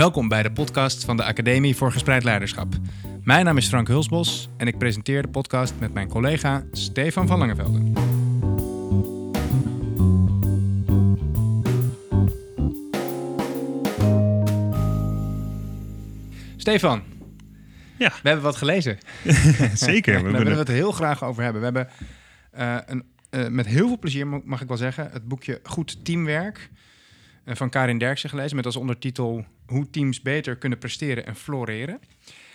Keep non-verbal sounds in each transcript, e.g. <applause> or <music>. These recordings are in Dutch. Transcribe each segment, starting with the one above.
Welkom bij de podcast van de Academie voor Gespreid Leiderschap. Mijn naam is Frank Hulsbos en ik presenteer de podcast met mijn collega Stefan van Langevelde. Stefan, Ja. we hebben wat gelezen. <laughs> Zeker. We willen het heel graag over hebben. We hebben eh, een, eh, met heel veel plezier, mag ik wel zeggen, het boekje Goed Teamwerk van Karin Derksen gelezen. Met als ondertitel Hoe teams beter kunnen presteren en floreren.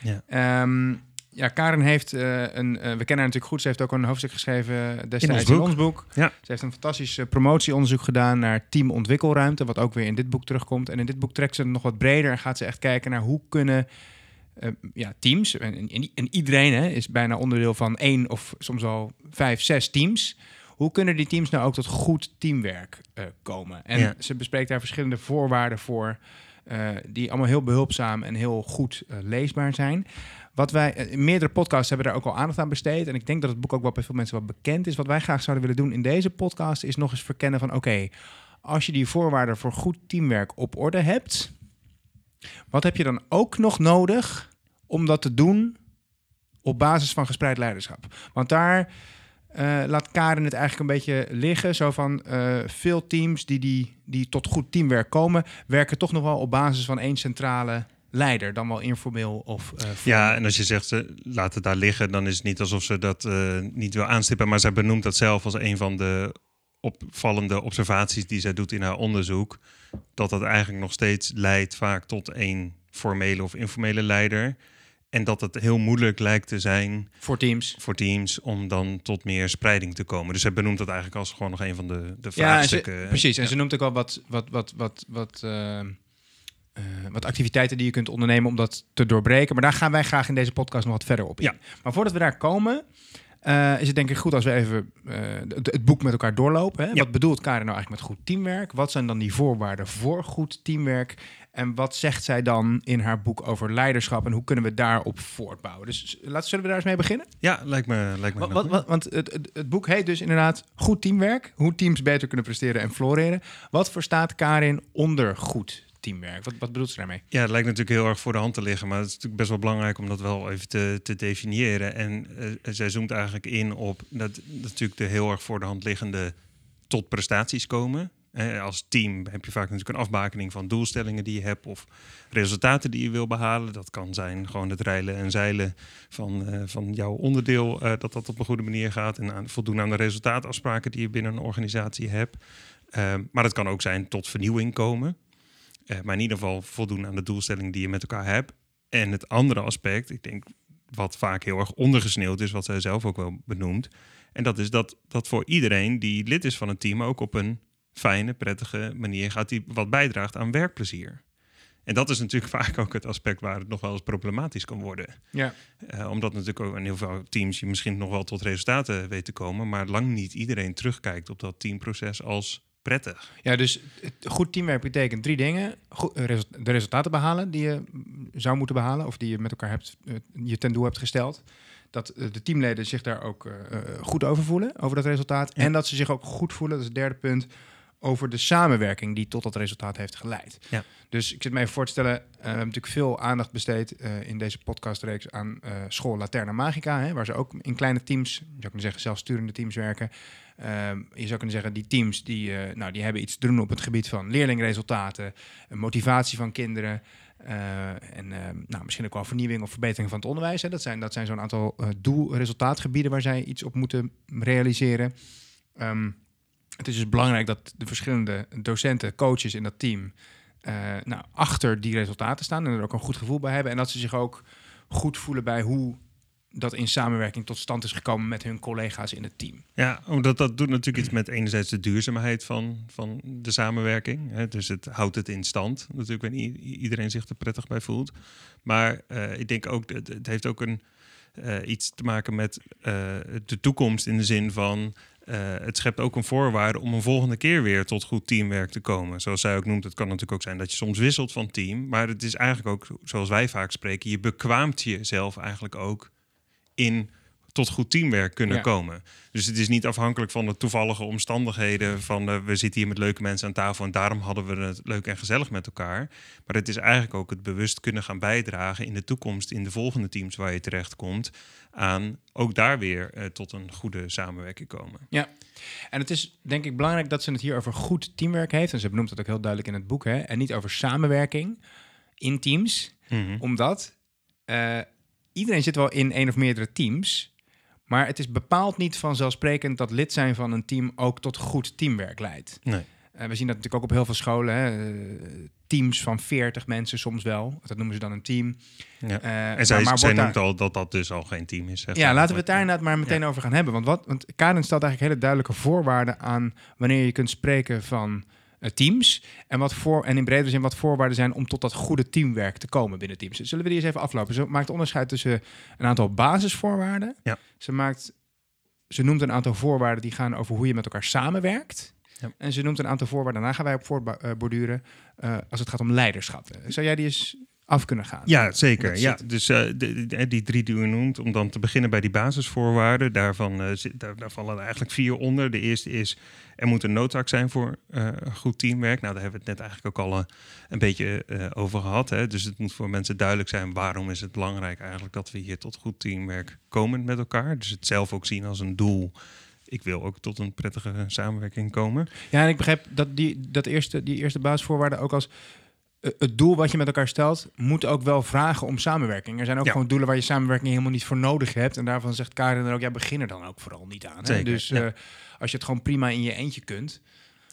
Ja. Ehm, ja, Karin heeft eh, een, eh, we kennen haar natuurlijk goed. Ze heeft ook een hoofdstuk geschreven destijds ons in ons boek. Ja. Ze heeft een fantastisch eh, promotieonderzoek gedaan naar teamontwikkelruimte, wat ook weer in dit boek terugkomt. En in dit boek trekt ze het nog wat breder en gaat ze echt kijken naar hoe kunnen eh, ja, teams, en, en, en iedereen hè, is bijna onderdeel van één of soms al vijf, zes teams. Hoe kunnen die teams nou ook tot goed teamwerk eh, komen? En Ja. ze bespreekt daar verschillende voorwaarden voor, eh, die allemaal heel behulpzaam en heel goed eh, leesbaar zijn. Wat wij, meerdere podcasts hebben daar ook al aandacht aan besteed. En ik denk dat het boek ook wel bij veel mensen wel bekend is. Wat wij graag zouden willen doen in deze podcast is nog eens verkennen van oké, als je die voorwaarden voor goed teamwerk op orde hebt, wat heb je dan ook nog nodig om dat te doen op basis van gespreid leiderschap? Want daar eh, laat Karen het eigenlijk een beetje liggen. Zo van eh, veel teams die, die, die tot goed teamwerk komen, werken toch nog wel op basis van één centrale leider, dan wel informeel of formeel. Ja, en als je zegt ze laat het daar liggen, dan is het niet alsof ze dat niet wil aanstippen. Maar zij benoemt dat zelf als een van de opvallende observaties die zij doet in haar onderzoek. Dat dat eigenlijk nog steeds leidt vaak tot één formele of informele leider. En dat het heel moeilijk lijkt te zijn voor teams. voor teams om dan tot meer spreiding te komen. Dus zij benoemt dat eigenlijk als gewoon nog een van de, de Ja, en ze- vraagstukken. precies. En Ja. ze noemt ook al wat, wat, wat, wat, wat, eh, eh, wat activiteiten die je kunt ondernemen om dat te doorbreken. Maar daar gaan wij graag in deze podcast nog wat verder op in. Ja. Maar voordat we daar komen, eh, is het denk ik goed als we even eh, het, het boek met elkaar doorlopen. Hè? Ja. Wat bedoelt Karen nou eigenlijk met goed teamwerk? Wat zijn dan die voorwaarden voor goed teamwerk? En wat zegt zij dan in haar boek over leiderschap en hoe kunnen we daarop voortbouwen? Dus laten, zullen we daar eens mee beginnen? Ja, lijkt me, lijkt me Wat, wat- want het, het, het boek heet dus inderdaad Goed Teamwerk. Hoe teams beter kunnen presteren en floreren. Wat verstaat Karin onder goed teamwerk? Wat, wat bedoelt ze daarmee? Ja, het lijkt natuurlijk heel erg voor de hand te liggen, maar het is natuurlijk best wel belangrijk om dat wel even te, te definiëren. En eh, zij zoomt eigenlijk in op dat natuurlijk de heel erg voor de hand liggende tot prestaties komen. Eh, als team heb je vaak natuurlijk een afbakening van doelstellingen die je hebt of resultaten die je wil behalen. Dat kan zijn gewoon het reilen en zeilen van, eh, van jouw onderdeel, dat dat op een goede manier gaat en voldoen aan de resultaatafspraken die je binnen een organisatie hebt. Maar het kan ook zijn tot vernieuwing komen. Eh, maar in ieder geval voldoen aan de doelstelling die je met elkaar hebt. En het andere aspect, ik denk wat vaak heel erg ondergesneeuwd is, wat zij zelf ook wel benoemt. En dat is dat, dat voor iedereen die lid is van een team ook op een fijne, prettige manier gaat die wat bijdraagt aan werkplezier. En dat is natuurlijk <laughs> vaak ook het aspect waar het nog wel eens problematisch kan worden. Ja. Eh, omdat natuurlijk ook in heel veel teams je misschien nog wel tot resultaten weet te komen, maar lang niet iedereen terugkijkt op dat teamproces als prettig. ja, dus goed teamwerk betekent drie dingen. Goed, eh, de resultaten behalen die je zou moeten behalen. Of die je met elkaar hebt, eh, je ten doel hebt gesteld. Dat eh, de teamleden zich daar ook goed over voelen, over dat resultaat. Ja. En dat ze zich ook goed voelen, dat is het derde punt, over de samenwerking die tot dat resultaat heeft geleid. Ja. Dus ik zit me even voor te stellen, we hebben natuurlijk veel aandacht besteed in deze podcastreeks aan school Laterna Magica, hè, waar ze ook in kleine teams, zou kunnen zeggen zelfsturende teams werken. Ehm, je zou kunnen zeggen, die teams die, eh, nou, die hebben iets te doen op het gebied van leerlingresultaten, motivatie van kinderen. eh, en eh, nou, misschien ook wel vernieuwing of verbetering van het onderwijs. Hè. Dat zijn, dat zijn zo'n aantal eh doel-resultaatgebieden waar zij iets op moeten realiseren. Ehm, het is dus belangrijk dat de verschillende docenten, coaches in dat team, nou, achter die resultaten staan en er ook een goed gevoel bij hebben. En dat ze zich ook goed voelen bij hoe dat in samenwerking tot stand is gekomen met hun collega's in het team. Ja, omdat dat doet natuurlijk iets met enerzijds de duurzaamheid van, van de samenwerking. Hè? Dus het houdt het in stand. Natuurlijk, wanneer iedereen zich er prettig bij voelt. Maar eh, ik denk ook, dat het heeft ook een, eh, iets te maken met eh, de toekomst in de zin van... het schept ook een voorwaarde om een volgende keer weer tot goed teamwerk te komen. Zoals zij ook noemt, het kan natuurlijk ook zijn dat je soms wisselt van team. Maar het is eigenlijk ook, zoals wij vaak spreken, je bekwaamt jezelf eigenlijk ook in tot goed teamwerk kunnen Ja. komen. Dus het is niet afhankelijk van de toevallige omstandigheden van eh, we zitten hier met leuke mensen aan tafel en daarom hadden we het leuk en gezellig met elkaar. Maar het is eigenlijk ook het bewust kunnen gaan bijdragen in de toekomst, in de volgende teams waar je terechtkomt, aan ook daar weer eh, tot een goede samenwerking komen. En het is denk ik belangrijk dat ze het hier over goed teamwerk heeft. En ze benoemt het ook heel duidelijk in het boek. Hè? En niet over samenwerking in teams. Mhm. Omdat eh, iedereen zit wel in één of meerdere teams. Maar het is bepaald niet vanzelfsprekend dat lid zijn van een team ook tot goed teamwerk leidt. Nee. Eh, we zien dat natuurlijk ook op heel veel scholen. Hè? eh, teams van 40 mensen soms wel. Dat noemen ze dan een team. Ja. Eh, En zij, maar- maar zij wordt noemt daar- al dat dat dus al geen team is. zeg Ja, laten we het daar inderdaad maar meteen over gaan hebben. Want, wat, want Karen stelt eigenlijk hele duidelijke voorwaarden aan wanneer je kunt spreken van teams. En, wat voor, en in bredere zin wat voorwaarden zijn om tot dat goede teamwerk te komen binnen teams. Zullen we die eens even aflopen? Ze maakt onderscheid tussen een aantal basisvoorwaarden. Ja. Ze, maakt, ze noemt een aantal voorwaarden die gaan over hoe je met elkaar samenwerkt. Ja. En ze noemt een aantal voorwaarden, daarna gaan wij op voortborduren, eh als het gaat om leiderschap. Zou jij die eens af kunnen gaan? Ja, zeker. Ja, dus eh, de- de- die drie die u noemt, om dan te beginnen bij die basisvoorwaarden, daarvan eh, zit- daar, daar vallen er eigenlijk vier onder. De eerste is, er moet een noodzaak zijn voor eh, goed teamwerk. Nou, daar hebben we het net eigenlijk ook al eh, een beetje eh, over gehad. Hè? Dus het moet voor mensen duidelijk zijn, waarom is het belangrijk eigenlijk dat we hier tot goed teamwerk komen met elkaar. Dus het zelf ook zien als een doel. Ik wil ook tot een prettige samenwerking komen. Ja, en ik begrijp dat die, dat eerste, die eerste basisvoorwaarden ook als eh, het doel wat je met elkaar stelt, moet ook wel vragen om samenwerking. Er zijn ook Ja. gewoon doelen waar je samenwerking helemaal niet voor nodig hebt. En daarvan zegt Karin dan ook, ja, begin er dan ook vooral niet aan. Hè? Zeker, Dus ja. eh, als je het gewoon prima in je eentje kunt,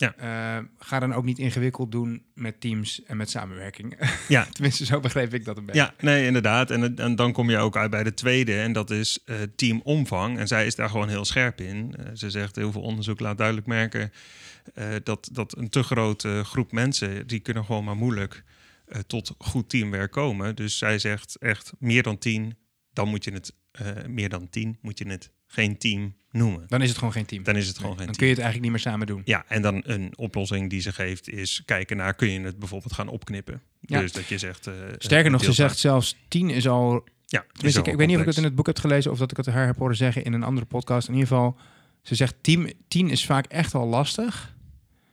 Ja. eh, ga dan ook niet ingewikkeld doen met teams en met samenwerking. Ja. <laughs> Tenminste, zo begreep ik dat een beetje. Ja, nee, inderdaad. En, dan kom je ook uit bij de tweede, en dat is eh, teamomvang. En zij is daar gewoon heel scherp in. Eh, ze zegt, heel veel onderzoek laat duidelijk merken dat, dat een te grote groep mensen, die kunnen gewoon maar moeilijk tot goed teamwerk komen. Dus zij zegt echt, meer dan tien, dan moet je het, meer dan tien, moet je het geen team noemen. Dan is het gewoon geen team. Dan is het gewoon Nee, geen dan team. kun je het eigenlijk niet meer samen doen. Ja, en dan een oplossing die ze geeft is kijken naar, kun je het bijvoorbeeld gaan opknippen? Ja. Dus dat je zegt... eh, Sterker nog, ze zegt zelfs tien is al Ja, is ik, ik weet niet of ik het in het boek heb gelezen of dat ik het haar heb horen zeggen in een andere podcast. In ieder geval, ze zegt team, tien is vaak echt al lastig.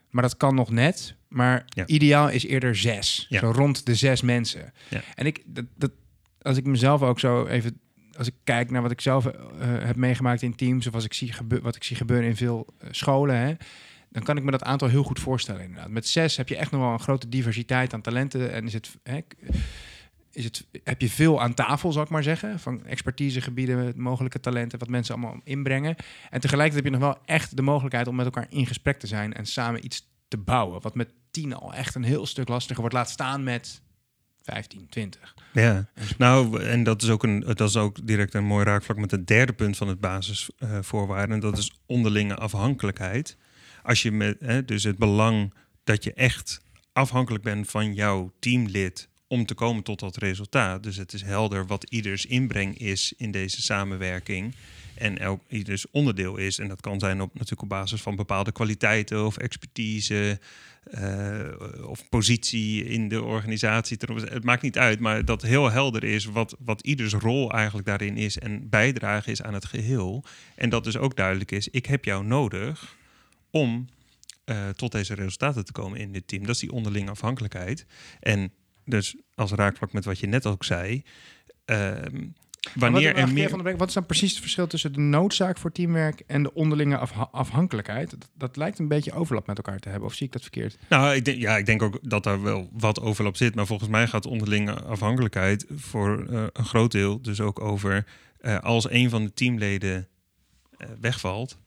Maar dat kan nog net. Maar Ja. ideaal is eerder zes. Ja. Zo rond de zes mensen. Ja. En ik, dat, dat, als ik mezelf ook zo even... Als ik kijk naar wat ik zelf eh, heb meegemaakt in teams... of als ik zie wat ik zie gebeuren in veel eh, scholen... Hè, dan kan ik me dat aantal heel goed voorstellen inderdaad. Met zes heb je echt nog wel een grote diversiteit aan talenten... en is het, hè, is het, heb je veel aan tafel, zal ik maar zeggen. Van expertisegebieden, mogelijke talenten, wat mensen allemaal inbrengen. En tegelijkertijd heb je nog wel echt de mogelijkheid om met elkaar in gesprek te zijn en samen iets te bouwen. Wat met tien al echt een heel stuk lastiger wordt. Laat staan met 15, 20. Ja, nou, en dat is ook, een, dat is ook direct een mooi raakvlak met het derde punt van het basisvoorwaarden. en dat is onderlinge afhankelijkheid. Als je met, hè, dus het belang dat je echt afhankelijk bent van jouw teamlid om te komen tot dat resultaat. Dus het is helder wat ieders inbreng is in deze samenwerking. En elk ieders onderdeel is. En dat kan zijn op, natuurlijk op basis van bepaalde kwaliteiten of expertise. Eh, of positie in de organisatie. Het maakt niet uit, maar dat heel helder is wat, wat ieders rol eigenlijk daarin is en bijdrage is aan het geheel. En dat dus ook duidelijk is, ik heb jou nodig om eh, tot deze resultaten te komen in dit team. Dat is die onderlinge afhankelijkheid. En dus als raakvlak met wat je net ook zei. ehm, wanneer er meer... Van de wat is dan precies het verschil tussen de noodzaak voor teamwerk en de onderlinge afha- afhankelijkheid? Dat, dat lijkt een beetje overlap met elkaar te hebben. Of zie ik dat verkeerd? Nou, ik denk, ja, ik denk ook dat daar wel wat overlap zit. Maar volgens mij gaat onderlinge afhankelijkheid voor eh, een groot deel dus ook over eh, als een van de teamleden eh, wegvalt,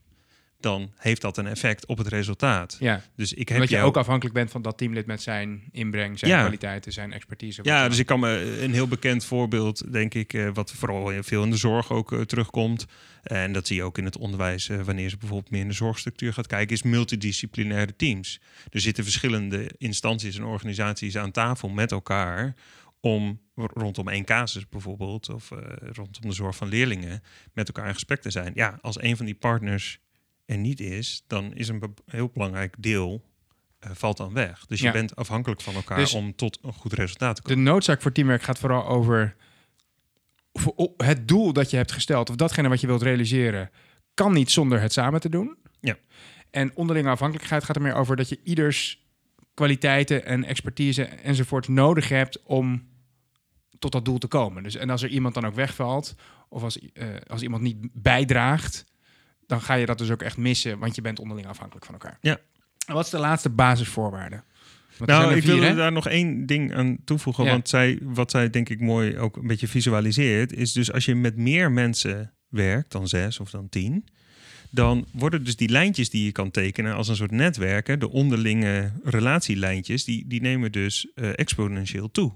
dan heeft dat een effect op het resultaat. Ja, Dus ik heb omdat je jou... ook afhankelijk bent van dat teamlid met zijn inbreng, zijn Ja. kwaliteiten, zijn expertise. Ja, dus ik kan me een heel bekend voorbeeld, denk ik, eh, wat vooral veel in de zorg ook eh, terugkomt. En dat zie je ook in het onderwijs, eh, wanneer ze bijvoorbeeld meer in de zorgstructuur gaat kijken, is multidisciplinaire teams. Er zitten verschillende instanties en organisaties aan tafel met elkaar om rondom één casus bijvoorbeeld, of rondom de zorg van leerlingen, met elkaar in gesprek te zijn. Ja, als een van die partners er niet is, dan is een heel belangrijk deel eh, valt dan weg. Dus je bent afhankelijk van elkaar Dus om tot een goed resultaat te komen. De noodzaak voor teamwerk gaat vooral over het doel dat je hebt gesteld, of datgene wat je wilt realiseren, kan niet zonder het samen te doen. Ja. En onderlinge afhankelijkheid gaat er meer over dat je ieders kwaliteiten en expertise enzovoort nodig hebt om tot dat doel te komen. Dus en als er iemand dan ook wegvalt, of als, eh, als iemand niet bijdraagt, dan ga je dat dus ook echt missen, want je bent onderling afhankelijk van elkaar. Ja. En wat is de laatste basisvoorwaarde? Want Nou, ik hè? daar nog één ding aan toevoegen. Ja. Want zij, wat zij denk ik mooi ook een beetje visualiseert, is dus als je met meer mensen werkt dan zes of dan tien, dan worden dus die lijntjes die je kan tekenen als een soort netwerken, de onderlinge relatielijntjes, die, die nemen dus eh, exponentieel toe.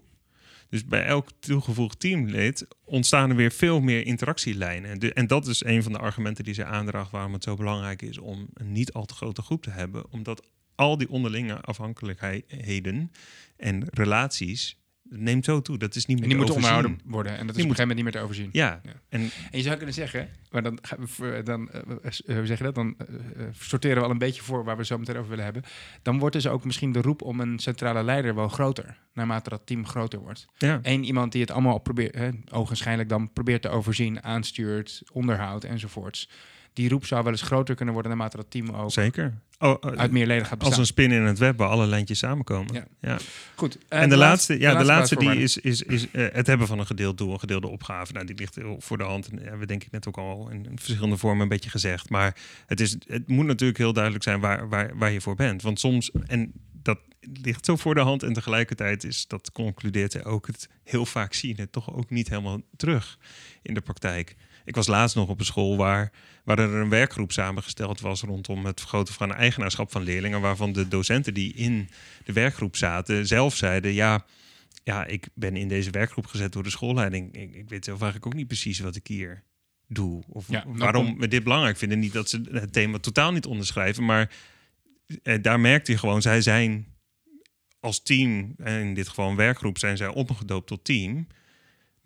Dus bij elk toegevoegd teamlid ontstaan er weer veel meer interactielijnen. De- en dat is een van de argumenten die ze aandraagt waarom het zo belangrijk is om een niet al te grote groep te hebben. Omdat al die onderlinge afhankelijkheden en relaties neemt zo toe. Dat is niet meer En die overzien. onderhouden worden. En dat is Die op een gegeven moment niet meer te overzien. Ja, Ja. en En je zou kunnen zeggen, maar dan, we dan eh, eh, hoe zeg je dat? Dan eh, eh, sorteren we al een beetje voor waar we zo meteen over willen hebben. Dan wordt dus ook misschien de roep om een centrale leider wel groter, naarmate dat team groter wordt. ja, Eén iemand die het allemaal probeert, hè, ogenschijnlijk dan probeert te overzien, aanstuurt, onderhoudt enzovoorts. Die roep zou wel eens groter kunnen worden naarmate dat team ook zeker. Oh, eh, uit meer leden gaat als bestaan. een spin in het web waar alle lijntjes samenkomen. Ja. Ja. Goed. eh, En de laatste, ja, de laatste die is, is, is eh, het hebben van een gedeeld doel, een gedeelde opgave. Nou, die ligt heel voor de hand. En ja, we denk ik net ook al in, in verschillende vormen een beetje gezegd. Maar het, is, het moet natuurlijk heel duidelijk zijn waar, waar, waar je voor bent. Want soms, en dat ligt zo voor de hand. En tegelijkertijd is, dat concludeert hij ook, het heel vaak zie je het toch ook niet helemaal terug in de praktijk. Ik was laatst nog op een school waar, waar er een werkgroep samengesteld was rondom het vergroten van eigenaarschap van leerlingen. Waarvan de docenten die in de werkgroep zaten zelf zeiden: Ja, ja, ik ben in deze werkgroep gezet door de schoolleiding. Ik, ik weet zelf eigenlijk ook niet precies wat ik hier doe. Of Ja, nou waarom we dit belangrijk vinden. Niet dat ze het thema totaal niet onderschrijven, maar eh, daar merkt je gewoon, zij zijn als team, en in dit geval een werkgroep, zijn zij omgedoopt tot team.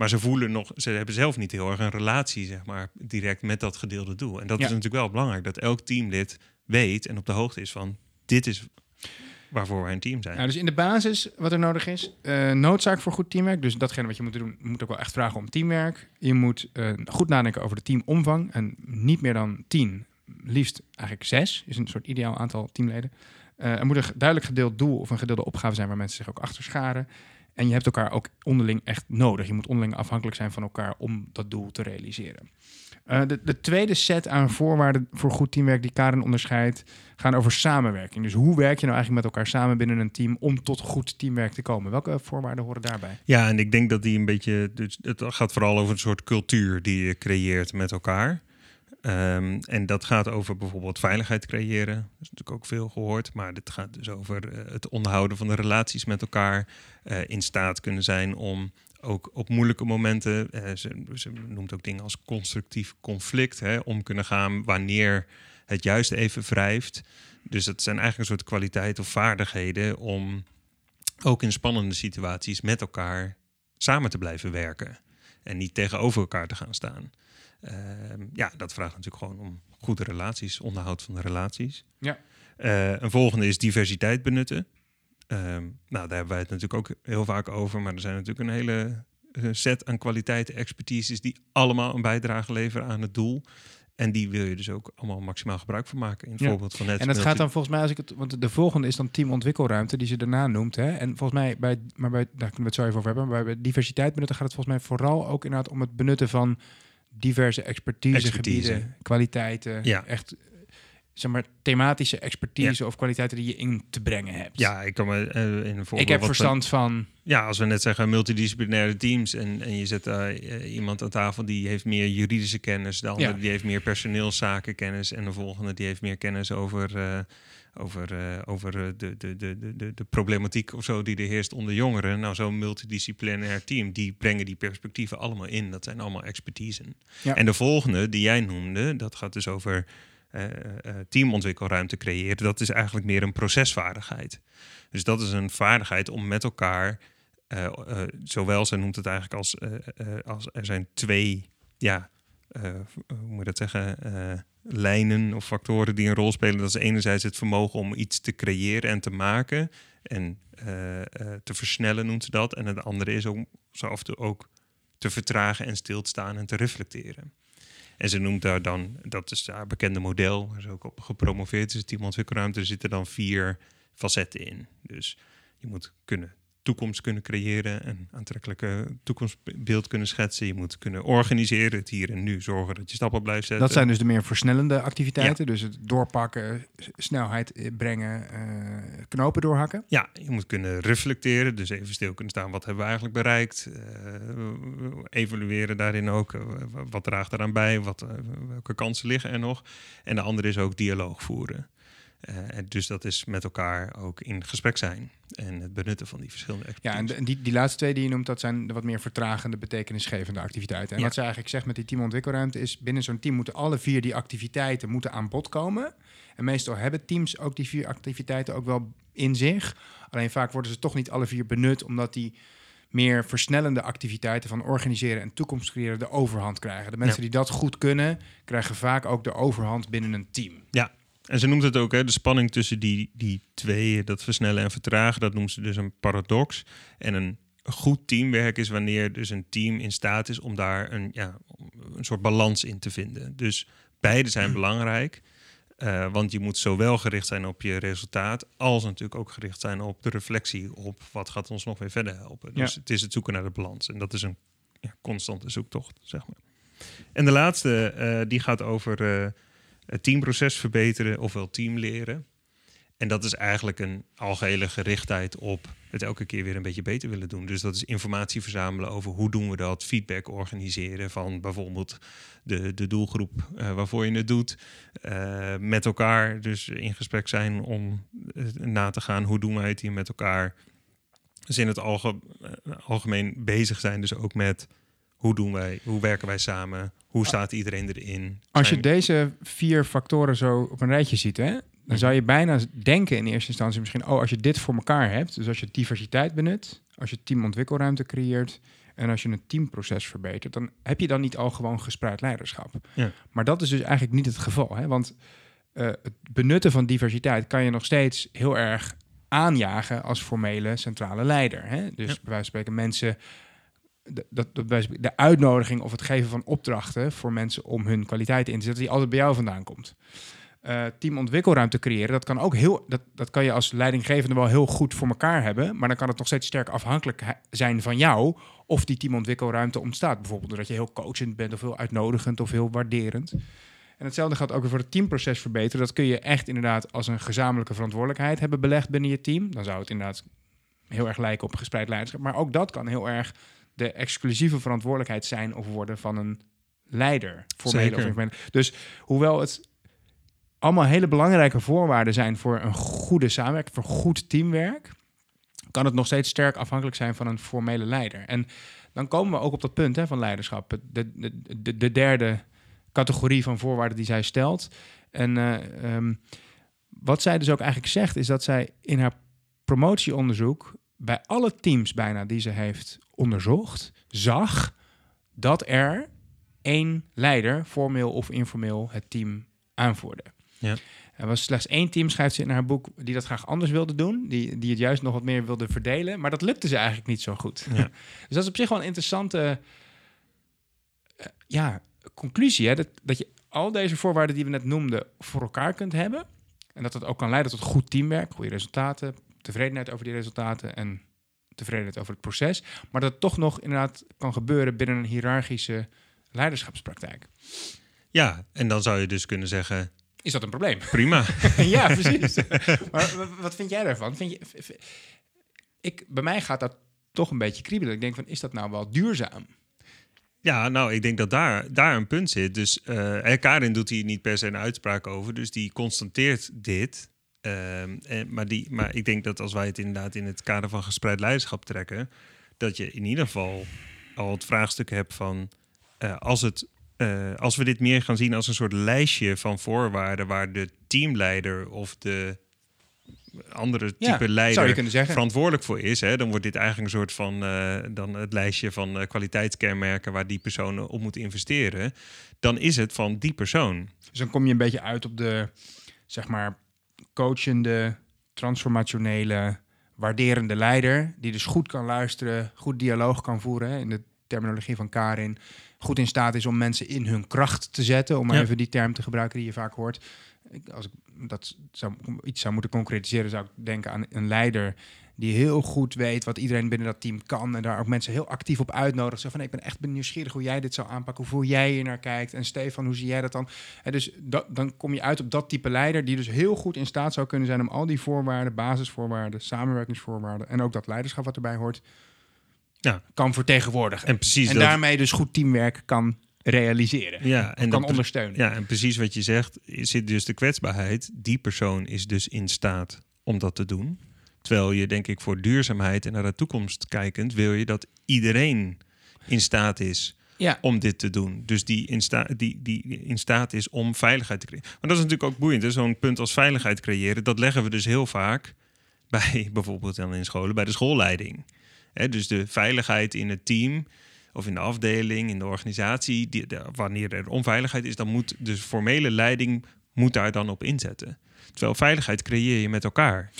Maar ze voelen nog, ze hebben zelf niet heel erg een relatie, zeg maar, direct met dat gedeelde doel. En dat Ja. is natuurlijk wel belangrijk, dat elk teamlid weet en op de hoogte is van, dit is waarvoor wij een team zijn. Nou, dus in de basis wat er nodig is, eh, noodzaak voor goed teamwerk. Dus datgene wat je moet doen, moet ook wel echt vragen om teamwerk. Je moet eh, goed nadenken over de teamomvang en niet meer dan tien, liefst eigenlijk zes, is een soort ideaal aantal teamleden. Eh, er moet een duidelijk gedeeld doel of een gedeelde opgave zijn waar mensen zich ook achter scharen. En je hebt elkaar ook onderling echt nodig. Je moet onderling afhankelijk zijn van elkaar om dat doel te realiseren. Eh, de, de tweede set aan voorwaarden voor goed teamwerk die Karen onderscheidt, gaan over samenwerking. Dus hoe werk je nou eigenlijk met elkaar samen binnen een team om tot goed teamwerk te komen? Welke voorwaarden horen daarbij? Ja, en ik denk dat die een beetje. Dus het gaat vooral over een soort cultuur die je creëert met elkaar. Ehm, en dat gaat over bijvoorbeeld veiligheid creëren. Dat is natuurlijk ook veel gehoord. Maar dit gaat dus over eh, het onderhouden van de relaties met elkaar. eh, in staat kunnen zijn om ook op moeilijke momenten. eh, ze, noemt ook dingen als constructief conflict. Hè, om kunnen gaan wanneer het juist even wrijft. Dus dat zijn eigenlijk een soort kwaliteiten of vaardigheden om ook in spannende situaties met elkaar samen te blijven werken. En niet tegenover elkaar te gaan staan. Ehm, ja, dat vraagt natuurlijk gewoon om goede relaties, onderhoud van de relaties. Ja. Eh, een volgende is diversiteit benutten. Ehm, nou, daar hebben wij het natuurlijk ook heel vaak over. Maar er zijn natuurlijk een hele eh, set aan kwaliteiten, expertises... die allemaal een bijdrage leveren aan het doel. En die wil je dus ook allemaal maximaal gebruik van maken. In het Ja. voorbeeld van net. En dat gaat dan volgens mij, als ik het, want de volgende is dan teamontwikkelruimte, die ze daarna noemt. Hè? En volgens mij, bij, maar bij, daar kunnen we het zo even over hebben, maar bij diversiteit benutten gaat het volgens mij vooral ook inderdaad om het benutten van diverse expertisegebieden, Expertise. kwaliteiten, Ja. echt zeg maar thematische expertise of kwaliteiten die je in te brengen hebt. Ja, ik kan me eh, in een voorbeeld... ik heb we- verstand van. Ja, als we net zeggen multidisciplinaire teams en, en je zet eh, iemand aan tafel die heeft meer juridische kennis, de andere Ja. die heeft meer personeelszakenkennis en de volgende die heeft meer kennis over, over, eh, over eh, de, de, de, de, de, problematiek of zo die er heerst onder jongeren. Nou, zo'n multidisciplinair team, die brengen die perspectieven allemaal in. Dat zijn allemaal expertisen. Ja. En de volgende die jij noemde, dat gaat dus over eh, eh, teamontwikkelruimte creëren. Dat is eigenlijk meer een procesvaardigheid. Dus dat is een vaardigheid om met elkaar, eh, eh, zowel, zij noemt het eigenlijk als, eh, eh, als er zijn twee, ja, eh, hoe moet je dat zeggen, eh, lijnen of factoren die een rol spelen. Dat is enerzijds het vermogen om iets te creëren en te maken en eh, eh, te versnellen, noemt ze dat. En het andere is om zo af en toe ook te vertragen en stil te staan en te reflecteren. En ze noemt daar dan, dat is haar bekende model, waar ze ook op gepromoveerd is, teamontwikkelruimte, er zitten dan vier facetten in. Dus je moet kunnen toekomst kunnen creëren, een aantrekkelijke toekomstbeeld kunnen schetsen. Je moet kunnen organiseren, het hier en nu, zorgen dat je stappen blijft zetten. Dat zijn dus de meer versnellende activiteiten. Dus het doorpakken, snelheid eh, brengen, uh, knopen doorhakken. Ja, je moet kunnen reflecteren, dus even stil kunnen staan. Wat hebben we eigenlijk bereikt? Uh, evalueren daarin ook. wat draagt eraan bij? Wat, welke kansen liggen er nog? En de andere is ook dialoog voeren. Uh, dus dat is met elkaar ook in gesprek zijn en het benutten van die verschillende expertise. Ja, en die, die laatste twee die je noemt, dat zijn de wat meer vertragende, betekenisgevende activiteiten. En wat ze eigenlijk zegt met die teamontwikkelruimte is, binnen zo'n team moeten alle vier die activiteiten moeten aan bod komen. En meestal hebben teams ook die vier activiteiten ook wel in zich. Alleen vaak worden ze toch niet alle vier benut, omdat die meer versnellende activiteiten van organiseren en toekomst creëren de overhand krijgen. De mensen die dat goed kunnen, krijgen vaak ook de overhand binnen een team. Ja, en ze noemt het ook, hè, de spanning tussen die, die twee, dat versnellen en vertragen, dat noemt ze dus een paradox. En een goed teamwerk is wanneer dus een team in staat is om daar een, ja, een soort balans in te vinden. Dus beide zijn belangrijk. Uh, want je moet zowel gericht zijn op je resultaat, als natuurlijk ook gericht zijn op de reflectie op wat gaat ons nog weer verder helpen. Dus het is het zoeken naar de balans. En dat is een ja, constante zoektocht, zeg maar. En de laatste, uh, die gaat over uh, het teamproces verbeteren, ofwel team leren. En dat is eigenlijk een algehele gerichtheid op het elke keer weer een beetje beter willen doen. Dus dat is informatie verzamelen over hoe doen we dat, feedback organiseren van bijvoorbeeld de, de doelgroep uh, waarvoor je het doet. Uh, met elkaar dus in gesprek zijn om uh, na te gaan hoe doen wij het hier met elkaar. Dus in het alge algemeen bezig zijn dus ook met hoe doen wij, hoe werken wij samen, hoe staat iedereen erin? Als je deze vier factoren zo op een rijtje ziet, hè, dan mhm. zou je bijna denken in eerste instantie misschien, oh, als je dit voor elkaar hebt, dus als je diversiteit benut, als je teamontwikkelruimte creëert en als je een teamproces verbetert, dan heb je dan niet al gewoon gespreid leiderschap. Ja. Maar dat is dus eigenlijk niet het geval, hè, want uh, het benutten van diversiteit kan je nog steeds heel erg aanjagen als formele centrale leider. Hè? Dus bij wijze van spreken mensen de, dat, de uitnodiging of het geven van opdrachten voor mensen om hun kwaliteit in te zetten, die altijd bij jou vandaan komt. Uh, team ontwikkelruimte creëren, dat kan ook heel, dat, dat kan je als leidinggevende wel heel goed voor elkaar hebben, maar dan kan het nog steeds sterk afhankelijk zijn van jou of die teamontwikkelruimte ontstaat. Bijvoorbeeld doordat je heel coachend bent of heel uitnodigend of heel waarderend. En hetzelfde gaat ook weer voor het teamproces verbeteren. Dat kun je echt inderdaad als een gezamenlijke verantwoordelijkheid hebben belegd binnen je team. Dan zou het inderdaad heel erg lijken op gespreid leiderschap. Maar ook dat kan heel erg de exclusieve verantwoordelijkheid zijn of worden van een leider. Formele of informele. Dus hoewel het allemaal hele belangrijke voorwaarden zijn voor een goede samenwerking, voor goed teamwerk, kan het nog steeds sterk afhankelijk zijn van een formele leider. En dan komen we ook op dat punt hè, van leiderschap. De, de, de, de derde categorie van voorwaarden die zij stelt. En uh, um, wat zij dus ook eigenlijk zegt, is dat zij in haar promotieonderzoek bij alle teams bijna die ze heeft onderzocht, zag dat er één leider, formeel of informeel, het team aanvoerde. Ja. Er was slechts één team, schrijft ze in haar boek, die dat graag anders wilde doen. Die, die het juist nog wat meer wilde verdelen. Maar dat lukte ze eigenlijk niet zo goed. Ja. <laughs> dus dat is op zich wel een interessante uh, ja, conclusie. Hè? Dat, dat je al deze voorwaarden die we net noemden voor elkaar kunt hebben. En dat het ook kan leiden tot goed teamwerk, goede resultaten, tevredenheid over die resultaten en tevredenheid over het proces. Maar dat het toch nog inderdaad kan gebeuren binnen een hiërarchische leiderschapspraktijk. Ja, en dan zou je dus kunnen zeggen. Is dat een probleem? Prima. <laughs> ja, precies. <laughs> maar wat vind jij daarvan? Vind je, ik, bij mij gaat dat toch een beetje kriebelen. Ik denk van, is dat nou wel duurzaam? Ja, nou, ik denk dat daar, daar een punt zit. Dus uh, Karin doet hier niet per se een uitspraak over. Dus die constateert dit. Ehm, en, maar, die, maar ik denk dat als wij het inderdaad in het kader van gespreid leiderschap trekken, dat je in ieder geval al het vraagstuk hebt van uh, als, het, uh, als we dit meer gaan zien als een soort lijstje van voorwaarden waar de teamleider of de andere type leider verantwoordelijk voor is, hè, dan wordt dit eigenlijk een soort van uh, dan het lijstje van kwaliteitskenmerken waar die persoon op moet investeren. Dan is het van die persoon. Dus dan kom je een beetje uit op de zeg maar coachende, transformationele, waarderende leider. Die dus goed kan luisteren, goed dialoog kan voeren. In de terminologie van Karin, goed in staat is om mensen in hun kracht te zetten. Om maar Ja. even die term te gebruiken die je vaak hoort. Ik, als ik dat zou, iets zou moeten concretiseren, zou ik denken aan een leider die heel goed weet wat iedereen binnen dat team kan. En daar ook mensen heel actief op uitnodigt. Zo van, ik ben echt nieuwsgierig hoe jij dit zou aanpakken. Hoe jij hier naar kijkt. En Stefan, hoe zie jij dat dan? En dus dat, dan kom je uit op dat type leider... die dus heel goed in staat zou kunnen zijn... om al die voorwaarden, basisvoorwaarden, samenwerkingsvoorwaarden... en ook dat leiderschap wat erbij hoort... Ja. kan vertegenwoordigen. En precies en dat. daarmee dus goed teamwerk kan realiseren. ja, en kan dat- ondersteunen. Ja, en precies wat je zegt, is zit dus de kwetsbaarheid. Die persoon is dus in staat om dat te doen. Terwijl je, denk ik, voor duurzaamheid en naar de toekomst kijkend, wil je dat iedereen in staat is Ja. om dit te doen. Dus die in, sta die, die in staat is om veiligheid te creëren. Maar dat is natuurlijk ook boeiend. Zo'n punt als veiligheid creëren, dat leggen we dus heel vaak bij <laughs> bijvoorbeeld dan in scholen, bij de schoolleiding. Dus de veiligheid in het team of in de afdeling, in de organisatie. Die, de- wanneer er onveiligheid is, dan moet de formele leiding moet daar dan op inzetten. Terwijl veiligheid creëer je met elkaar.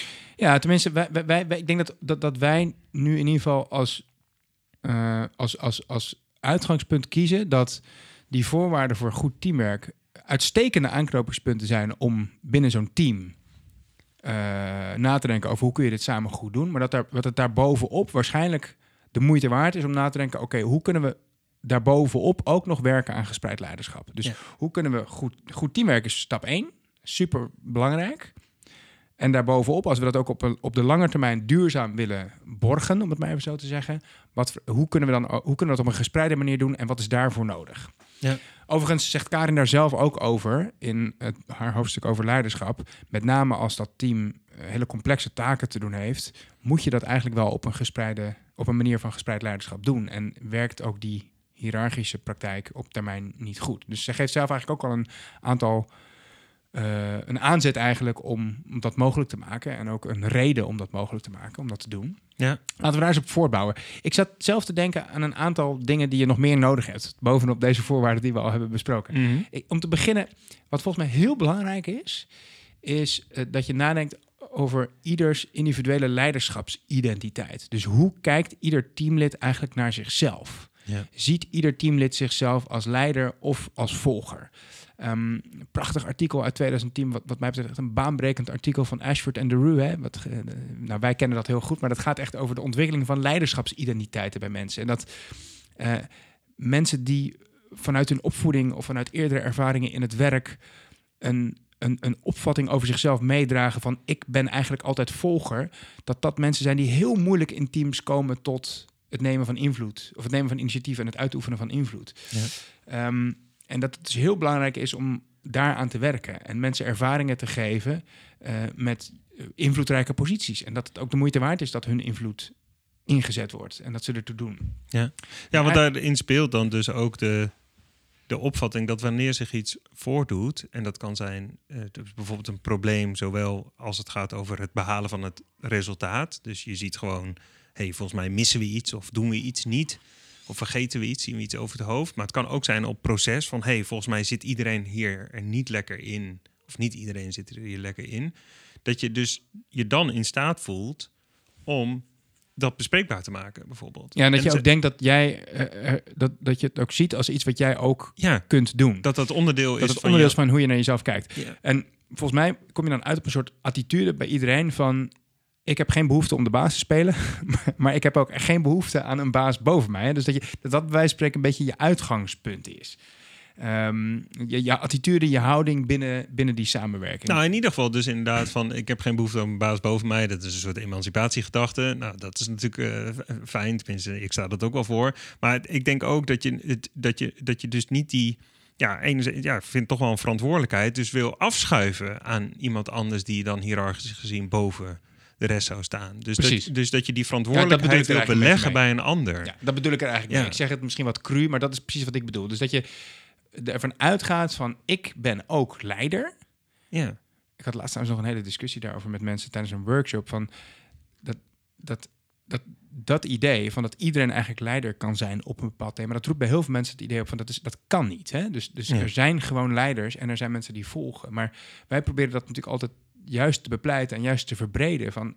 Ja, tenminste, wij, wij, wij- wij- ik denk dat, dat, dat wij nu in ieder geval als, eh, als, als, als uitgangspunt kiezen dat die voorwaarden voor goed teamwerk uitstekende aanknopingspunten zijn om binnen zo'n team eh, na te denken over hoe kun je dit samen goed doen. Maar dat, daar, dat het daar bovenop waarschijnlijk de moeite waard is om na te denken, oké, hoe kunnen we daarbovenop ook nog werken aan gespreid leiderschap? Dus Ja. hoe kunnen we goed, goed teamwerk is stap 1, super belangrijk. En daarbovenop, als we dat ook op, een- op de lange termijn duurzaam willen borgen, om het maar even zo te zeggen, wat, hoe, kunnen we dan, hoe kunnen we dat op een gespreide manier doen en wat is daarvoor nodig? Ja. Overigens zegt Karin daar zelf ook over in het, haar hoofdstuk over leiderschap. Met name als dat team eh, hele complexe taken te doen heeft, moet je dat eigenlijk wel op een gespreide, op een manier van gespreid leiderschap doen. En werkt ook die hiërarchische praktijk op termijn niet goed. Dus zij geeft zelf eigenlijk ook al een aantal eh, een aanzet eigenlijk om, om dat mogelijk te maken. En ook een reden om dat mogelijk te maken, om dat te doen. Ja. Laten we daar eens op voortbouwen. Ik zat zelf te denken aan een aantal dingen die je nog meer nodig hebt. Bovenop deze voorwaarden die we al hebben besproken. Ik- om te beginnen, wat volgens mij heel belangrijk is, is eh, dat je nadenkt over ieders individuele leiderschapsidentiteit. Dus hoe kijkt ieder teamlid eigenlijk naar zichzelf? Ja. Ziet ieder teamlid zichzelf als leider of als volger? Een prachtig artikel uit 2010, wat, wat mij betreft echt een baanbrekend artikel van Ashford en DeRue. Hè? Wat, nou, wij kennen dat heel goed, maar dat gaat echt over de ontwikkeling van leiderschapsidentiteiten bij mensen. En dat eh, mensen die vanuit hun opvoeding of vanuit eerdere ervaringen in het werk een, een, een opvatting over zichzelf meedragen van ik ben eigenlijk altijd volger, dat dat mensen zijn die heel moeilijk in teams komen tot het nemen van invloed of het nemen van initiatief en het uitoefenen van invloed. Ja. Ehm, en dat het dus heel belangrijk is om daaraan te werken en mensen ervaringen te geven eh, met eh, invloedrijke posities. En dat het ook de moeite waard is dat hun invloed ingezet wordt en dat ze ertoe doen. Ja, want daarin speelt dan dus ook de, de opvatting dat wanneer zich iets voordoet, en dat kan zijn dus bijvoorbeeld een probleem, zowel als het gaat over het behalen van het resultaat. Dus je ziet gewoon, hey, volgens mij missen we iets of doen we iets niet. Of vergeten we iets, zien we iets over het hoofd. Maar het kan ook zijn op proces van, hey, volgens mij zit iedereen hier er niet lekker in. Of niet iedereen zit er hier lekker in. Dat je dus je dan in staat voelt om dat bespreekbaar te maken, bijvoorbeeld. Ja, en dat je ook denkt dat jij eh, eh, dat, dat je het ook ziet als iets wat jij ook Ja, kunt doen. dat dat onderdeel dat is het van onderdeel is jou. van hoe je naar jezelf kijkt. Ja. En volgens mij kom je dan uit op een soort attitude bij iedereen van... ik heb geen behoefte om de baas te spelen... <laughs> maar ik heb ook geen behoefte aan een baas boven mij. Dus dat, je, dat dat bij wijze van spreken een beetje je uitgangspunt is. Ehm, je, attitude, je houding binnen, binnen die samenwerking. Nou, in ieder geval dus inderdaad van... ik heb geen behoefte aan een baas boven mij. Dat is een soort emancipatiegedachte. Nou, dat is natuurlijk eh, fijn. Tenminste, ik sta dat ook wel voor. Maar ik denk ook dat je, dat je, dat je dus niet die... Ja, enerzijds, ja, vind toch wel een verantwoordelijkheid. Dus wil afschuiven aan iemand anders... die je dan hiërarchisch gezien boven de rest zou staan. Dus, Precies. dat, dus dat je die verantwoordelijkheid er wil beleggen bij een ander. Ja, dat bedoel ik er eigenlijk mee. Ja. Ik zeg het misschien wat cru, maar dat is precies wat ik bedoel. Dus dat je ervan uitgaat van ik ben ook leider. Ja. Ik had laatst trouwens nog een hele discussie daarover met mensen tijdens een workshop. Van dat, dat, dat, dat idee van dat iedereen eigenlijk leider kan zijn op een bepaald thema. Dat roept bij heel veel mensen het idee op van dat, is, dat kan niet. Hè? Dus, dus Ja. er zijn gewoon leiders en er zijn mensen die volgen. Maar wij proberen dat natuurlijk altijd juist te bepleiten en juist te verbreden. Van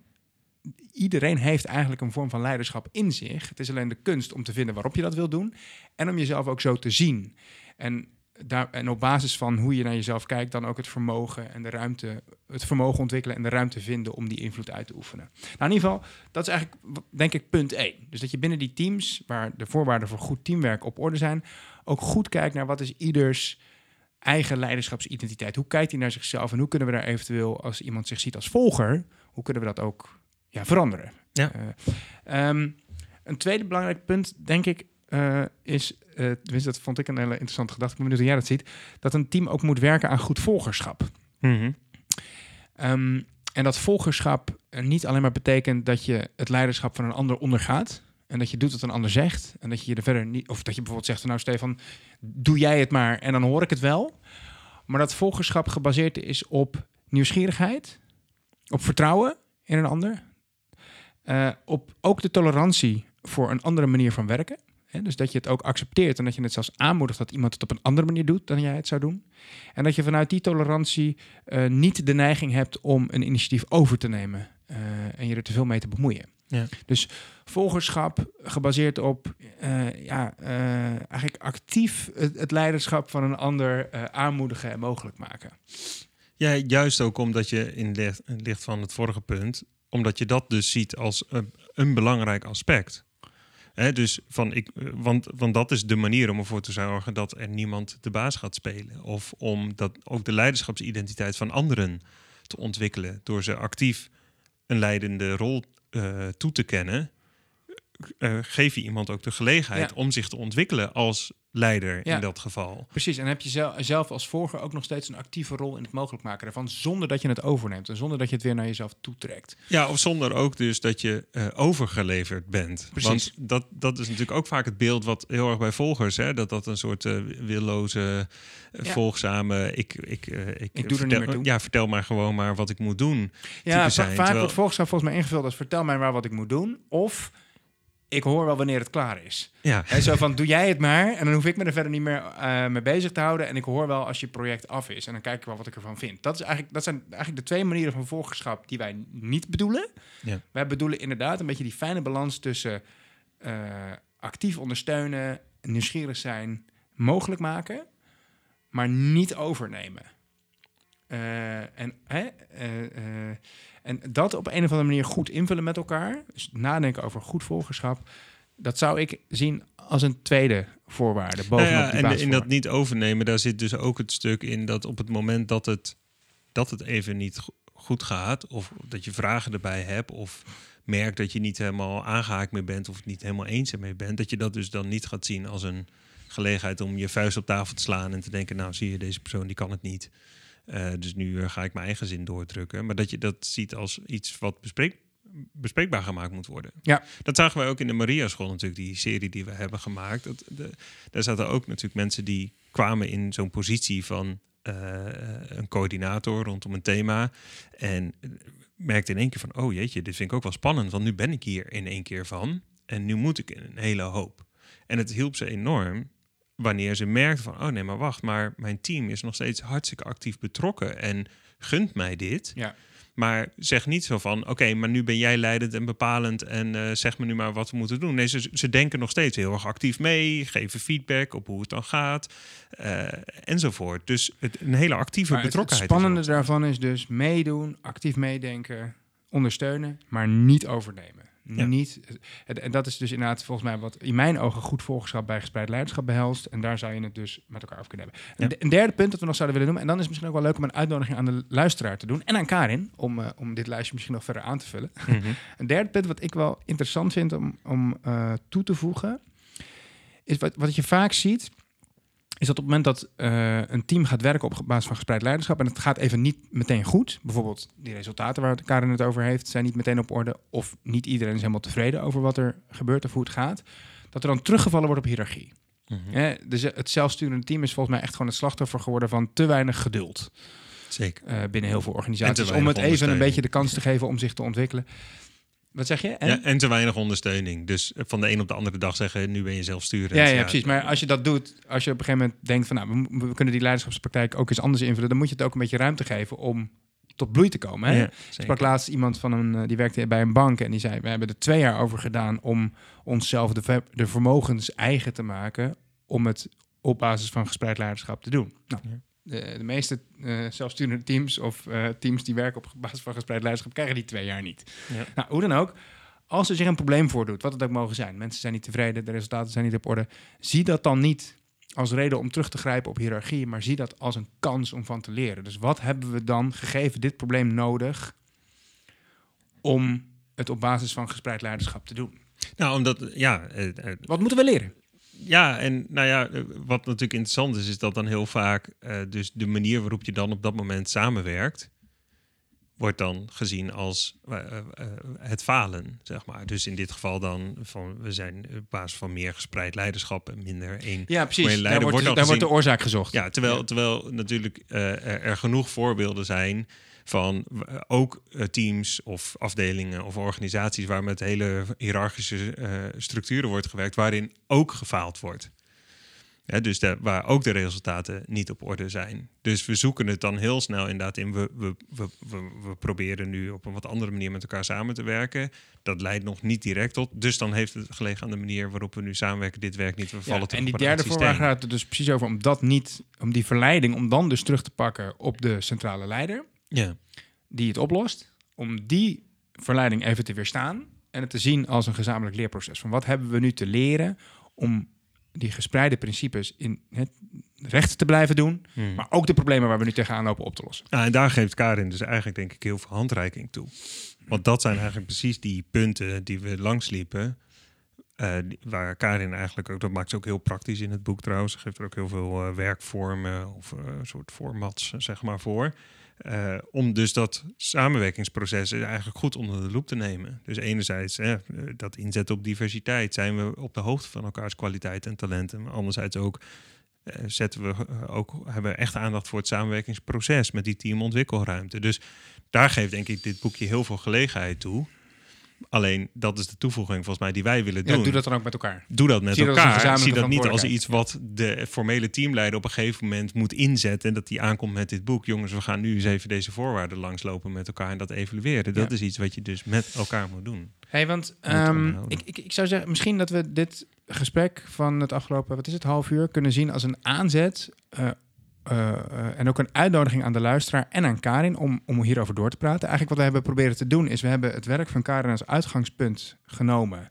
iedereen heeft eigenlijk een vorm van leiderschap in zich. Het is alleen de kunst om te vinden waarop je dat wil doen en om jezelf ook zo te zien. En, daar, en op basis van hoe je naar jezelf kijkt, dan ook het vermogen en de ruimte, het vermogen ontwikkelen en de ruimte vinden om die invloed uit te oefenen. Nou, in ieder geval, dat is eigenlijk, denk ik, punt 1. Dus dat je binnen die teams, waar de voorwaarden voor goed teamwerk op orde zijn, ook goed kijkt naar wat is ieders eigen leiderschapsidentiteit. Hoe kijkt hij naar zichzelf en hoe kunnen we daar eventueel, als iemand zich ziet als volger, hoe kunnen we dat ook ja, veranderen? Ja. Uh, um, een tweede belangrijk punt, denk ik, uh, is, uh, tenminste dat vond ik een hele interessante gedachte, ik ben benieuwd jij dat ziet, dat een team ook moet werken aan goed volgerschap. Mm -hmm. um, en dat volgerschap niet alleen maar betekent dat je het leiderschap van een ander ondergaat, en dat je doet wat een ander zegt. En dat je er verder niet. Of dat je bijvoorbeeld zegt: Nou, Stefan, doe jij het maar en dan hoor ik het wel. Maar dat volgerschap gebaseerd is op nieuwsgierigheid, op vertrouwen in een ander, uh, op ook de tolerantie voor een andere manier van werken. Dus dat je het ook accepteert en dat je het zelfs aanmoedigt dat iemand het op een andere manier doet dan jij het zou doen. En dat je vanuit die tolerantie uh, niet de neiging hebt om een initiatief over te nemen uh, en je er te veel mee te bemoeien. Ja. Dus volgerschap gebaseerd op uh, ja, uh, eigenlijk actief het, het, leiderschap van een ander uh, aanmoedigen en mogelijk maken. Ja, juist ook omdat je in licht, in licht van het vorige punt, omdat je dat dus ziet als een, een belangrijk aspect. Hè, dus van ik, want, want dat is de manier om ervoor te zorgen dat er niemand de baas gaat spelen. Of om dat ook de leiderschapsidentiteit van anderen te ontwikkelen door ze actief een leidende rol toe te kennen, uh, geef je iemand ook de gelegenheid ja. om zich te ontwikkelen als leider ja. in dat geval. Precies, en heb je zelf, zelf als volger ook nog steeds een actieve rol in het mogelijk maken daarvan, zonder dat je het overneemt en zonder dat je het weer naar jezelf toetrekt. Ja, of zonder ook dus dat je uh, overgeleverd bent. Precies. Want dat, dat is natuurlijk ook vaak het beeld wat heel erg bij volgers, hè, dat dat een soort uh, willoze, uh, ja. volgzame, ik, ik, ik, ik doe vertel, er niet meer toe. Ja, vertel maar gewoon maar wat ik moet doen. Ja, zijn, vaak wordt volgens mij ingevuld als vertel mij maar wat ik moet doen, of ik hoor wel wanneer het klaar is. Ja. He, zo van, doe jij het maar en dan hoef ik me er verder niet meer uh, mee bezig te houden. En ik hoor wel als je project af is en dan kijk ik wel wat ik ervan vind. Dat, is eigenlijk, dat zijn eigenlijk de twee manieren van volgerschap die wij niet bedoelen. Ja. Wij bedoelen inderdaad een beetje die fijne balans tussen uh, actief ondersteunen, nieuwsgierig zijn, mogelijk maken, maar niet overnemen. Uh, en, hè, en dat op een of andere manier goed invullen met elkaar, dus nadenken over goed volgerschap, dat zou ik zien als een tweede voorwaarde bovenop nou ja, die En in dat niet overnemen, daar zit dus ook het stuk in dat op het moment dat het, dat het even niet goed gaat, of dat je vragen erbij hebt, of merkt dat je niet helemaal aangehaakt mee bent, of het niet helemaal eens ermee bent, dat je dat dus dan niet gaat zien als een gelegenheid om je vuist op tafel te slaan en te denken, nou zie je, deze persoon die kan het niet. Uh, dus nu uh, ga ik mijn eigen zin doordrukken. Maar dat je dat ziet als iets wat bespreek, bespreekbaar gemaakt moet worden. Ja. Dat zagen wij ook in de Maria School natuurlijk, die serie die we hebben gemaakt. Dat, de, daar zaten ook natuurlijk mensen die kwamen in zo'n positie van uh, een coördinator rondom een thema. En merkte in één keer van, oh jeetje, dit vind ik ook wel spannend. Want nu ben ik hier in één keer van. En nu moet ik in een hele hoop. En het hielp ze enorm wanneer ze merkte van, oh nee, maar wacht, maar mijn team is nog steeds hartstikke actief betrokken en gunt mij dit. Ja. Maar zeg niet zo van, oké, okay, maar nu ben jij leidend en bepalend en uh, zeg me nu maar wat we moeten doen. Nee, ze, ze denken nog steeds heel erg actief mee, geven feedback op hoe het dan gaat uh, enzovoort. Dus het, een hele actieve maar betrokkenheid. Het spannende daarvan is dus meedoen, actief meedenken, ondersteunen, maar niet overnemen. Ja. Niet, en dat is dus inderdaad volgens mij wat in mijn ogen goed volgeschap bij gespreid leiderschap behelst. En daar zou je het dus met elkaar over kunnen hebben. Ja. Een, derde punt dat we nog zouden willen doen, en dan is het misschien ook wel leuk om een uitnodiging aan de luisteraar te doen. En aan Karin, om, uh, om dit lijstje misschien nog verder aan te vullen. Mm -hmm. <laughs> een derde punt wat ik wel interessant vind om, om uh, toe te voegen, is wat, wat je vaak ziet, is dat op het moment dat uh, een team gaat werken op basis van gespreid leiderschap en het gaat even niet meteen goed, bijvoorbeeld die resultaten waar Karin het over heeft, zijn niet meteen op orde, of niet iedereen is helemaal tevreden over wat er gebeurt of hoe het gaat, dat er dan teruggevallen wordt op hiërarchie. Mm -hmm. Ja, dus het zelfsturende team is volgens mij echt gewoon het slachtoffer geworden van te weinig geduld. Zeker. Uh, binnen heel veel organisaties. Om het even een beetje de kans te geven om zich te ontwikkelen. Wat zeg je? En? Ja, en te weinig ondersteuning. Dus van de een op de andere dag zeggen, nu ben je zelfsturend. Ja, ja, precies. Maar als je dat doet, als je op een gegeven moment denkt van, nou, we, we kunnen die leiderschapspraktijk ook eens anders invullen, dan moet je het ook een beetje ruimte geven om tot bloei te komen. Hè? Ja, sprak laatst iemand van een, eh, die werkte bij een bank en die zei: We hebben er twee jaar over gedaan om onszelf de, ver- de vermogens eigen te maken. om het op basis van gespreid leiderschap te doen. Nou, Ja. De, de meeste eh zelfsturende teams of eh, teams die werken op basis van gespreid leiderschap krijgen die twee jaar niet. Ja. Nou, hoe dan ook. Als er zich een probleem voordoet, wat het ook mogen zijn, mensen zijn niet tevreden, de resultaten zijn niet op orde, zie dat dan niet als reden om terug te grijpen op hiërarchie, maar zie dat als een kans om van te leren. Dus wat hebben we dan, gegeven dit probleem, nodig om het op basis van gespreid leiderschap te doen? Nou, omdat, ja, eh, Wat moeten we leren? Ja, en nou ja, eh, wat natuurlijk interessant is, is dat dan heel vaak, eh, dus de manier waarop je dan op dat moment samenwerkt, wordt dan gezien als eh, het falen, zeg maar. Dus in dit geval dan van, we zijn op basis van meer gespreid leiderschap en minder één Ja, precies. je Daar, wordt, wordt daar wordt de oorzaak gezocht. Ja, terwijl, terwijl natuurlijk er genoeg voorbeelden zijn van eh, ook eh, teams of afdelingen of organisaties waar met hele hiërarchische eh, structuren wordt gewerkt, waarin ook gefaald wordt. Ja, dus daar waar ook de resultaten niet op orde zijn. Dus we zoeken het dan heel snel inderdaad in. We, we, we, we, proberen nu op een wat andere manier met elkaar samen te werken. Dat leidt nog niet direct tot. Dus dan heeft het gelegen aan de manier waarop we nu samenwerken. Dit werkt niet. We Ja, vallen terug en die derde voorwaarde gaat er dus precies over om dat niet, om die verleiding, om dan dus terug te pakken op de centrale leider. Ja. die het oplost, om die verleiding even te weerstaan en het te zien als een gezamenlijk leerproces. Van wat hebben we nu te leren om die gespreide principes in het recht te blijven doen, Hmm. maar ook de problemen waar we nu tegenaan lopen op te lossen. Nou, en daar geeft Karin dus eigenlijk denk ik heel veel handreiking toe. Want dat zijn eigenlijk precies die punten die we langsliepen. eh, die- waar Karin eigenlijk ook, dat maakt ze ook heel praktisch in het boek trouwens. Ze geeft er ook heel veel eh, werkvormen of een soort formats, zeg maar, voor. Eh, om dus dat samenwerkingsproces eigenlijk goed onder de loep te nemen. Dus enerzijds eh, dat inzetten op diversiteit. Zijn we op de hoogte van elkaars kwaliteit en talenten. Maar anderzijds ook eh, zetten we eh, ook, hebben we echt aandacht voor het samenwerkingsproces met die teamontwikkelruimte. Dus daar geeft denk ik dit boekje heel veel gelegenheid toe. Alleen dat is de toevoeging volgens mij die wij willen Ja, doen. doe dat dan ook met elkaar. Doe dat met Zie dat elkaar. Zie dat niet als iets wat de formele teamleider op een gegeven moment moet inzetten. En dat die aankomt met dit boek. Jongens, we gaan nu eens even deze voorwaarden langslopen met elkaar en dat evalueren. Dat Ja. is iets wat je dus met elkaar moet doen. Hey, want ehm, ik, ik, ik zou zeggen, misschien dat we dit gesprek van het afgelopen, wat is het, half uur, kunnen zien als een aanzet eh, eh, eh, en ook een uitnodiging aan de luisteraar en aan Karin om, om hierover door te praten. Eigenlijk wat we hebben proberen te doen is, we hebben het werk van Karin als uitgangspunt genomen.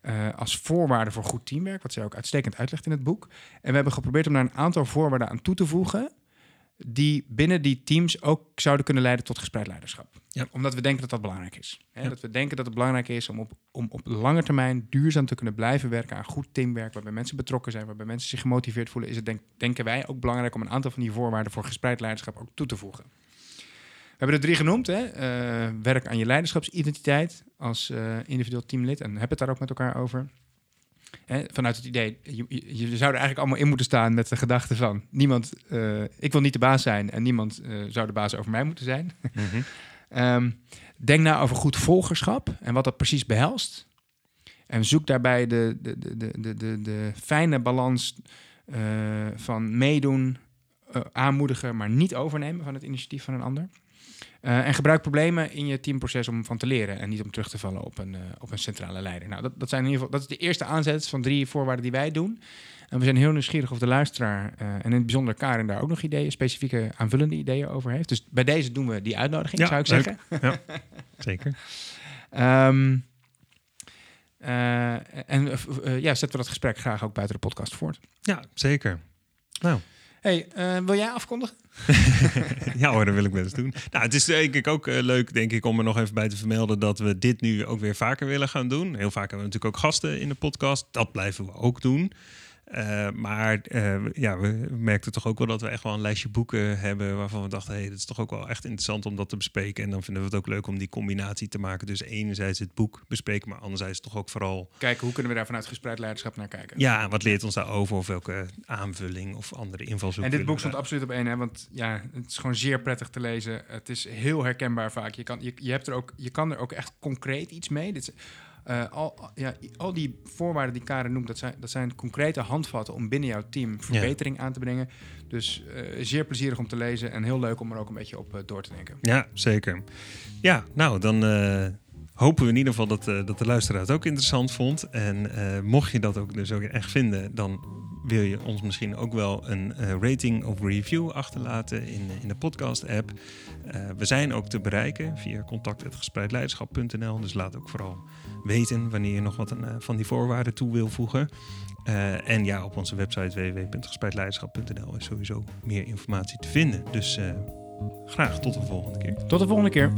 eh, als voorwaarde voor goed teamwerk, wat zij ook uitstekend uitlegt in het boek. En we hebben geprobeerd om daar een aantal voorwaarden aan toe te voegen, die binnen die teams ook zouden kunnen leiden tot gespreid leiderschap. Ja. Omdat we denken dat dat belangrijk is. Hè? Ja. Dat we denken dat het belangrijk is om op, om op lange termijn duurzaam te kunnen blijven werken aan goed teamwerk, waarbij mensen betrokken zijn, waarbij mensen zich gemotiveerd voelen, is het denk, denken wij ook belangrijk om een aantal van die voorwaarden voor gespreid leiderschap ook toe te voegen. We hebben er drie genoemd. Hè? Eh, werk aan je leiderschapsidentiteit als eh, individueel teamlid. En heb het daar ook met elkaar over. Hè, vanuit het idee, je, je, je zou er eigenlijk allemaal in moeten staan met de gedachte van... niemand, eh, ik wil niet de baas zijn en niemand eh, zou de baas over mij moeten zijn. <laughs> Ehm, denk na over goed volgerschap en wat dat precies behelst. En zoek daarbij de, de, de, de, de, de, fijne balans eh, van meedoen, aanmoedigen, maar niet overnemen van het initiatief van een ander. Eh, en gebruik problemen in je teamproces om van te leren en niet om terug te vallen op een, eh, op een centrale leider. Nou, dat, dat, zijn in ieder geval, dat is de eerste aanzet van drie voorwaarden die wij doen. En we zijn heel nieuwsgierig of de luisteraar eh, en in het bijzonder Karin daar ook nog ideeën, specifieke aanvullende ideeën over heeft. Dus bij deze doen we die uitnodiging, Ja, zou ik leuk. zeggen. <laughs> Zeker. Ehm, eh, en ja, zetten we dat gesprek graag ook buiten de podcast voort. Ja, zeker. Nou, Hey, eh, wil jij afkondigen? <laughs> ja hoor, dat wil ik eens doen. Nou, het is denk ik ook eh, leuk, denk ik, om er nog even bij te vermelden dat we dit nu ook weer vaker willen gaan doen. Heel vaak hebben we natuurlijk ook gasten in de podcast. Dat blijven we ook doen. Eh, maar eh, ja, we merkten toch ook wel dat we echt wel een lijstje boeken hebben waarvan we dachten, hey, dat is toch ook wel echt interessant om dat te bespreken. En dan vinden we het ook leuk om die combinatie te maken. Dus enerzijds het boek bespreken, maar anderzijds toch ook vooral, Kijken, hoe kunnen we daar vanuit gespreid leiderschap naar kijken? ja, wat leert ons daarover of welke aanvulling of andere invalshoek. En dit boek stond absoluut op één, hè? want ja, het is gewoon zeer prettig te lezen. Het is heel herkenbaar vaak. Je kan, je, je hebt er ook, je kan er ook echt concreet iets mee. Dit is, Uh, al, ja, al die voorwaarden die Karen noemt, dat zijn, dat zijn concrete handvatten om binnen jouw team verbetering aan te brengen. Dus uh, zeer plezierig om te lezen en heel leuk om er ook een beetje op uh, door te denken. Ja, zeker. Ja, nou dan hopen we in ieder geval dat, dat de luisteraar het ook interessant vond. En mocht je dat ook dus ook echt vinden, dan wil je ons misschien ook wel een uh, rating of review achterlaten in, in de podcast-app. We zijn ook te bereiken via contact.gespreidleiderschap.nl. Dus laat ook vooral weten wanneer je nog wat van die voorwaarden toe wil voegen. en ja, op onze website www.gespreidleiderschap.nl is sowieso meer informatie te vinden. Dus graag tot de volgende keer. Tot de volgende keer.